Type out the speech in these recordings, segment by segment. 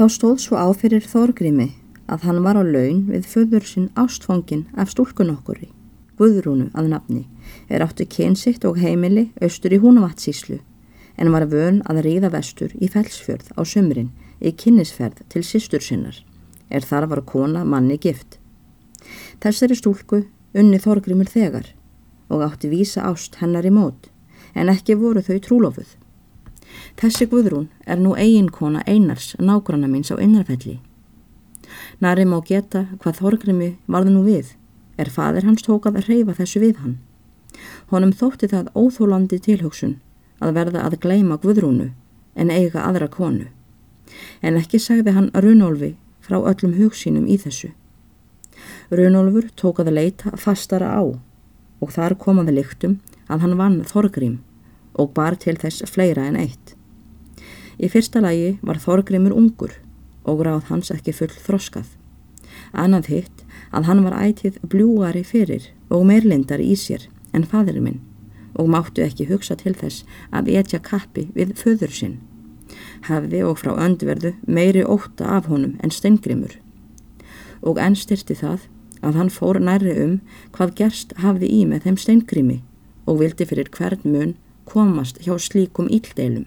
Þá stóð svo áfyrir Þorgrimi að hann var á laun við föður sinn ástfóngin af stúlkun okkur í, Guðrúnu að nafni, er áttu kynsitt og heimili austur í Húnavatsíslu, en var vön að ríða vestur í felsfjörð á sömrin í kynnisferð til sístur sinnar, er þar var kona manni gift. Þessari stúlku unni Þorgrimur þegar og átti vísa ást hennar í mót, en ekki voru þau trúlofuð. Þessi Guðrún er nú eiginkona einars nágranna míns á innarfelli Nari má geta hvað Þorgrimi varði nú við, er fadir hans tókað að reyfa þessu við hann. Honum þótti það óþólandi tilhugsun að verða að gleima Guðrúnu en eiga aðra konu. En ekki sagði hann Runolfi frá öllum hugsínum í þessu. Runolfur tókað að leita fastara á og þar komaði líktum að hann vann Þorgrim og bar til þess fleira en eitt. Í fyrsta lagi var Þorgrimur ungur og ráð hans ekki full þroskað. Annað hitt að hann var ætið bljúari fyrir og meirlindar í sér en fadirinn minn og máttu ekki hugsa til þess að etja kappi við föður sinn. Hafði og frá öndverðu meiri óta af honum en steingrimur. Og enn styrti það að hann fór nærri um hvað gerst hafði í með þeim steingrimi og vildi fyrir hvern mun komast hjá slíkum íldeilum.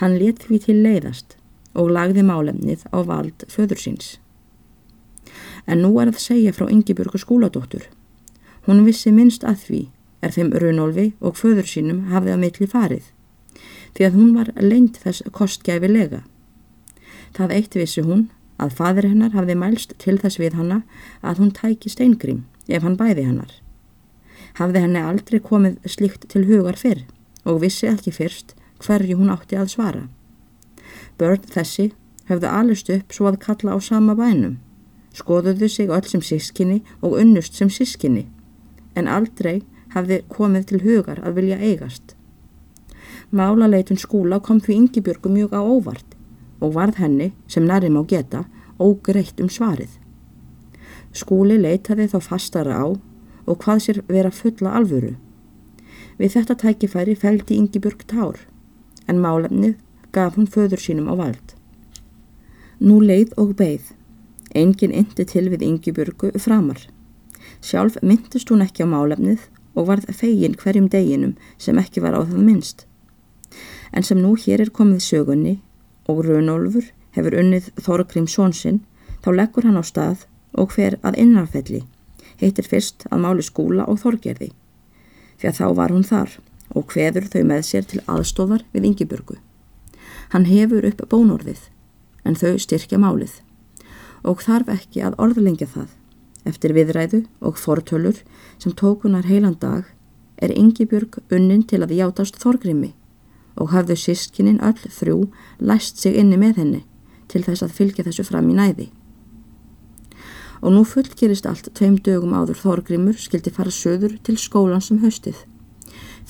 Hann let því til leiðast og lagði málefnið á vald föður síns. En nú er að segja frá Yngibjörgu skúladóttur. Hún vissi minnst að því er þeim Runolfi og föður sínum hafði að milli farið, því að hún var leint þess kostgæfilega. Það eitt vissi hún að fadur hennar hafði mælst til þess við hanna að hún tæki steingrim ef hann bæði hennar. Hafði henni aldrei komið slikt til hugar fyrr og vissi ekki fyrst hverju hún átti að svara. Börn þessi höfðu alist upp svo að kalla á sama bænum, skoðuðu sig öll sem sískinni og unnust sem sískinni, en aldrei hafði komið til hugar að vilja eigast. Málaleitun skúla kom því yngibjörgu mjög á óvart og varð henni, sem nærim á geta, ógreitt um svarið. Skúli leitaði þá fastara á og hvað sér vera fulla alvöru. Við þetta tækifæri feldi yngibjörg tár, en málefnið gaf hún föður sínum á vald. Nú leið og beigð. Engin indi til við Yngibjörgu framar. Sjálf myndist hún ekki á málefnið og varð fegin hverjum deginum sem ekki var á það minnst. En sem nú hér er komið sögunni og Rönólfur hefur unnið Þorgrím Sónsinn, þá leggur hann á stað og hver að innanfelli, heitir fyrst að máli skúla og Þorgerði. Því að þá var hún þar og hveður þau með sér til aðstofar við Yngibjörgu. Hann hefur upp bónorðið en þau styrkja málið og þarf ekki að orðlengja það. Eftir viðræðu og fortölur sem tókunar heilan dag er Yngibjörg unnin til að játast þorgrimi og hafðu sískininn öll þrjú læst sig inni með henni til þess að fylgja þessu fram í næði. Og nú fullgerist allt tveim dögum áður þorgrimur skildi fara söður til skólan sem haustið.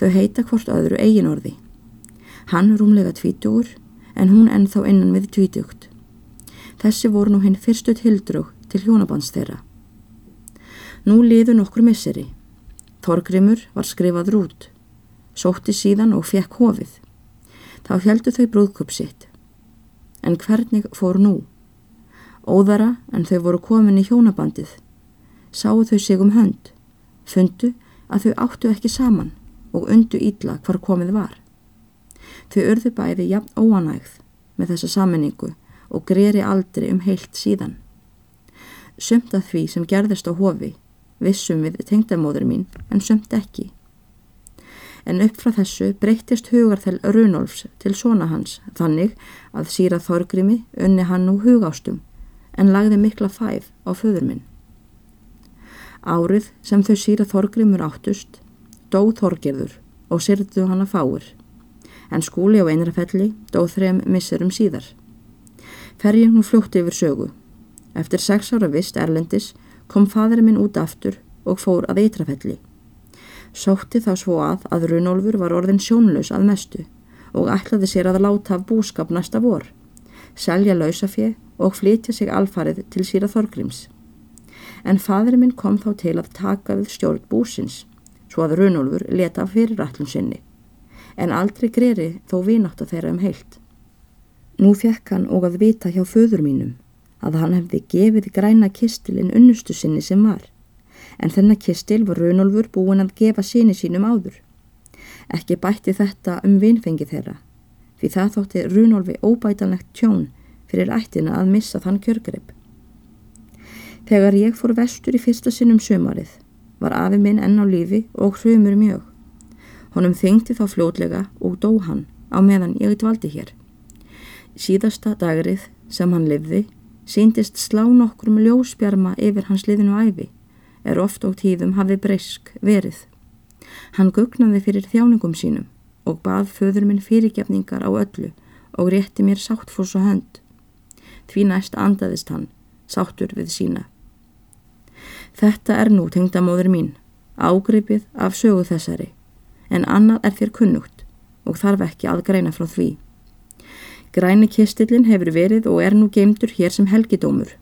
Þau heita hvort öðru eiginorði. Hann rúmlega tvítugur en hún ennþá innan við tvítugt. Þessi voru nú hinn fyrstu tildrög til hjónabands þeirra. Nú liðu nokkur misseri. Þorgrimur var skrifað rút, sótti síðan og fekk hofið. Þá heldu þau brúðkupp sitt. En hvernig fór nú? Óðara en þau voru komin í hjónabandið. Sáu þau sig um hönd, fundu að þau áttu ekki saman og undu ítla hvar komið var. Þau urðu bæði jafn óanægð með þessa sammenningu og greri aldrei um heilt síðan. Sumt að því sem gerðist á hofi vissum við tengdamóður mín en sumt ekki. En upp frá þessu breyttist hugarþel Runolfs til svona hans þannig að síra Þorgrimi unni hann nú hugástum en lagði mikla fæð á föður minn. Árið sem þau síra Þorgrimur áttust dó Þorgerður og sirðu hann að fáur en skúli á einrafelli dóð þrem misserum síðar. Ferjum nú fljótti yfir sögu. Eftir sex ára vist Erlendis kom fadri minn út aftur og fór að eitrafelli. Sótti þá svo að að Runolfur var orðin sjónlaus að mestu og ætlaði sér að láta af búskap næsta vor, selja lausafið og flytja sig alfarið til síra Þorgrims. En fadri minn kom þá til að taka við stjórn búsins, svo að Runolfur leta af fyrirrætlum sinni en aldrei greri þó vinátt að þeirra um heilt. Nú fekk hann og að vita hjá föður mínum að hann hefði gefið græna kistilinn unnustu sinni sem var, en þennan kistil var Runolfur búin að gefa síni sínum áður. Ekki bætti þetta um vinfengi þeirra, því það þótti Runolfi óbætanlegt tjón fyrir ættina að missa þann kjörgrip. Þegar ég fór vestur í fyrsta sinnum sömarið var afi minn enn á lífi og hrumur mjög. Honum þengti þá fljótlega og dó hann á meðan ég dvaldi hér. Síðasta dagrið sem hann livði síndist slá nokkrum ljósbjarma yfir hans liðinu æfi, er oft og tíðum hafði breysk verið. Hann gugnaði fyrir þjáningum sínum og bað föður minn fyrirgefningar á öllu og rétti mér sáttfús og hönd. Því næst andaðist hann, sáttur við sína. Þetta er nú tengdamóður mín, ágripið af sögu þessari, en annað er þér kunnugt og þarf ekki að greina frá því. Græni kistillin hefur verið og er nú geimdur hér sem helgidómur.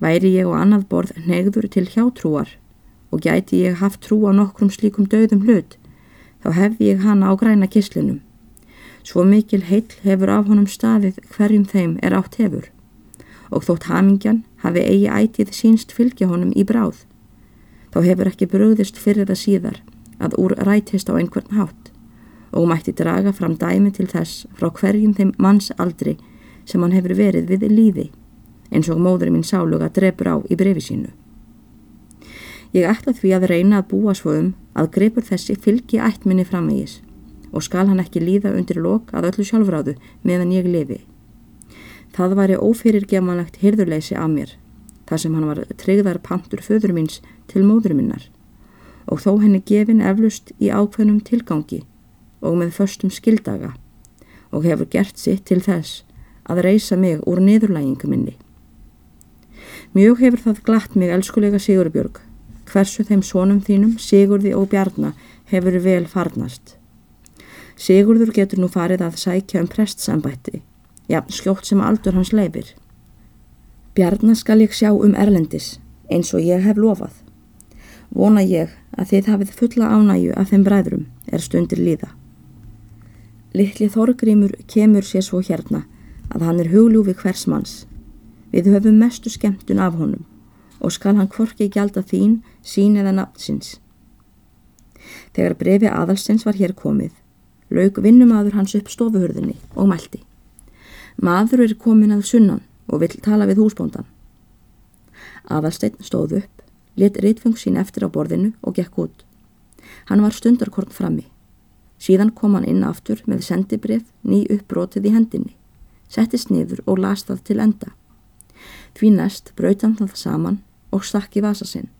Væri ég og annað borð negður til hjátrúar og gæti ég haft trú á nokkrum slíkum döðum hlut, þá hefði ég hana á græna kistlinum. Svo mikil heil hefur af honum staðið hverjum þeim er átt hefur og þótt hamingjan hafi eigi ætið sínst fylgja honum í bráð. Þá hefur ekki bröðist fyrir það síðar að úr rætist á einhvern hátt og mætti draga fram dæmi til þess frá hverjum þeim manns aldri sem hann hefur verið við líði eins og móður minn sáluga drefur á í brefi sínu. Ég ætla því að reyna að búa svo um að grepur þessi fylgi ættminni framvegis og skal hann ekki líða undir lok að öllu sjálfráðu meðan ég lifi. Það væri ófyrirgemanlegt hyrðurleysi af mér, þar sem hann var treyðar pantur föður míns til móður minnar og þó henni gefin eflust í ákveðnum tilgangi og með förstum skildaga og hefur gert sitt til þess að reysa mig úr niðurlægingu minni. Mjög hefur það glatt mig elskulega Sigurbjörg, hversu þeim sónum þínum, Sigurði og Bjarnar, hefur vel farnast. Sigurður getur nú farið að sækja um prestsambætti, jafn skjótt sem aldur hans leifir. Bjarnar skal ég sjá um Erlendis, eins og ég hef lofað. Vona ég að þið hafið fulla ánæju af þeim bræðrum er stundir líða. Littli Þorgrímur kemur sér svo hérna að hann er hugljúfi hvers manns. Við höfum mestu skemmtun af honum og skal hann kvorki gjalda þín, sín eða nafnsins. Þegar brefi aðalstens var hér komið, laug vinnumadur hans upp stofuhörðinni og mælti. Maður er komin að sunnan og vill tala við húsbóndan. Aðalstein stóð upp, let reytfeng sín eftir á borðinu og gekk út. Hann var stundarkorn frammi. Síðan kom hann inn aftur með sendibref ný uppbrotið í hendinni, settist niður og las það til enda. Því næst braut hann það saman og stakk í vasa sinn.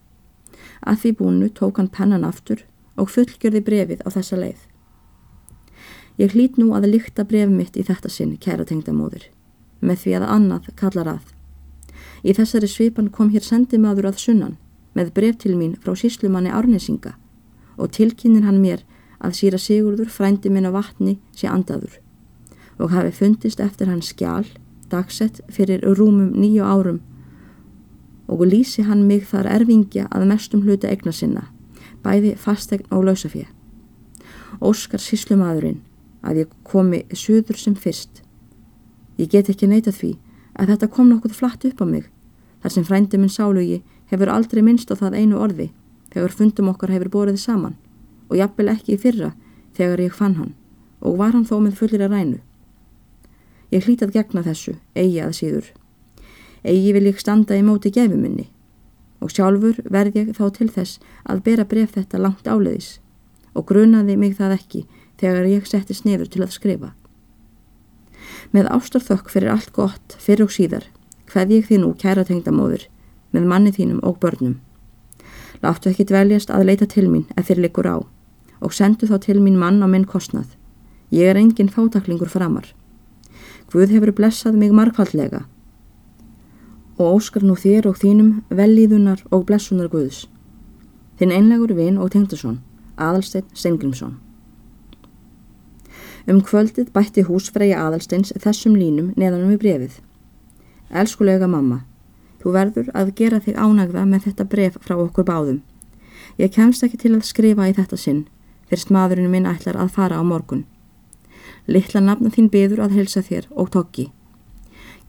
Að því búinu tók hann pennan aftur og fullgjörði brefið á þessa leið. Ég hlít nú að lykta bref mitt í þetta sinn, kæra tengdamóður, með því að annað kallar að. Í þessari svipan kom hér sendimaður að sunnan með bref til mín frá síslumanni Árnesinga og tilkynir hann mér að síra Sigurður frændi minn á vatni sé andaður og hafi fundist eftir hans skjál dagsett fyrir rúmum nýju árum og lýsi hann mig þar erfingja að mestum hluta egna sinna, bæði fastegn og lausafið. Óskar síslumadurinn að ég komi suður sem fyrst. Ég get ekki neyta því að þetta kom nokkuð flatt upp á mig, þar sem frændi minn sálugi hefur aldrei minnst á það einu orði þegar fundum okkar hefur borðið saman og jafnvel ekki í fyrra þegar ég fann hann og var hann þó með fullir að rænu. Ég hlítað gegna þessu, eigi að síður. Eigi vil ég standa í móti gefiminni og sjálfur verð ég þá til þess að bera bref þetta langt áleiðis og grunaði mig það ekki þegar ég setti snefur til að skrifa. Með ástarþokk fyrir allt gott fyrir og síðar hvað ég þín úr kæra tengdamóður með manni þínum og börnum. Láttu ekki dveljast að leita til mín ef þér likur á og sendu þá til mín mann á minn kostnað. Ég er engin fátaklingur framar. Guð hefur blessað mig margfaldlega og óskar nú þér og þínum velíðunar og blessunar Guðs. Þinn einlegur vin og tengdason, Adalstein Stengrimsson. Um kvöldið bætti húsfreyja Adalsteins þessum línum neðanum í brefið. Elskulega mamma, þú verður að gera þig ánagða með þetta bref frá okkur báðum. Ég kemst ekki til að skrifa í þetta sinn fyrst maðurinn minn ætlar að fara á morgun. Littla nafna þín byður að helsa þér og tokki.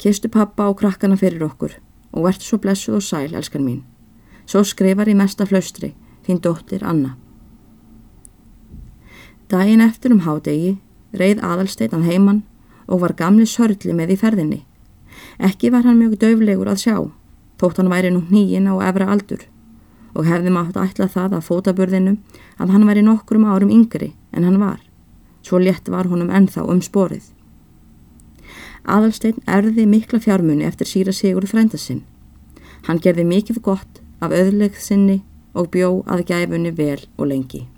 Kistu pappa og krakkana fyrir okkur og verðt svo blessuð og sæl, elskan mín. Svo skrifar í mesta flaustri þín dóttir Anna. Dæin eftir um hádegi reið aðalsteitan heimann og var gamli sörli með í ferðinni. Ekki var hann mjög döflegur að sjá, þótt hann væri nú nýjinn á efra aldur og hefði mátt ætla það að fótaburðinu að hann væri nokkrum árum yngri en hann var. Svo létt var honum ennþá um sporið. Aðalstein erði mikla fjármunni eftir síra sigur frendasinn. Hann gerði mikið gott af öðlegð sinni og bjó að gæfunni vel og lengi.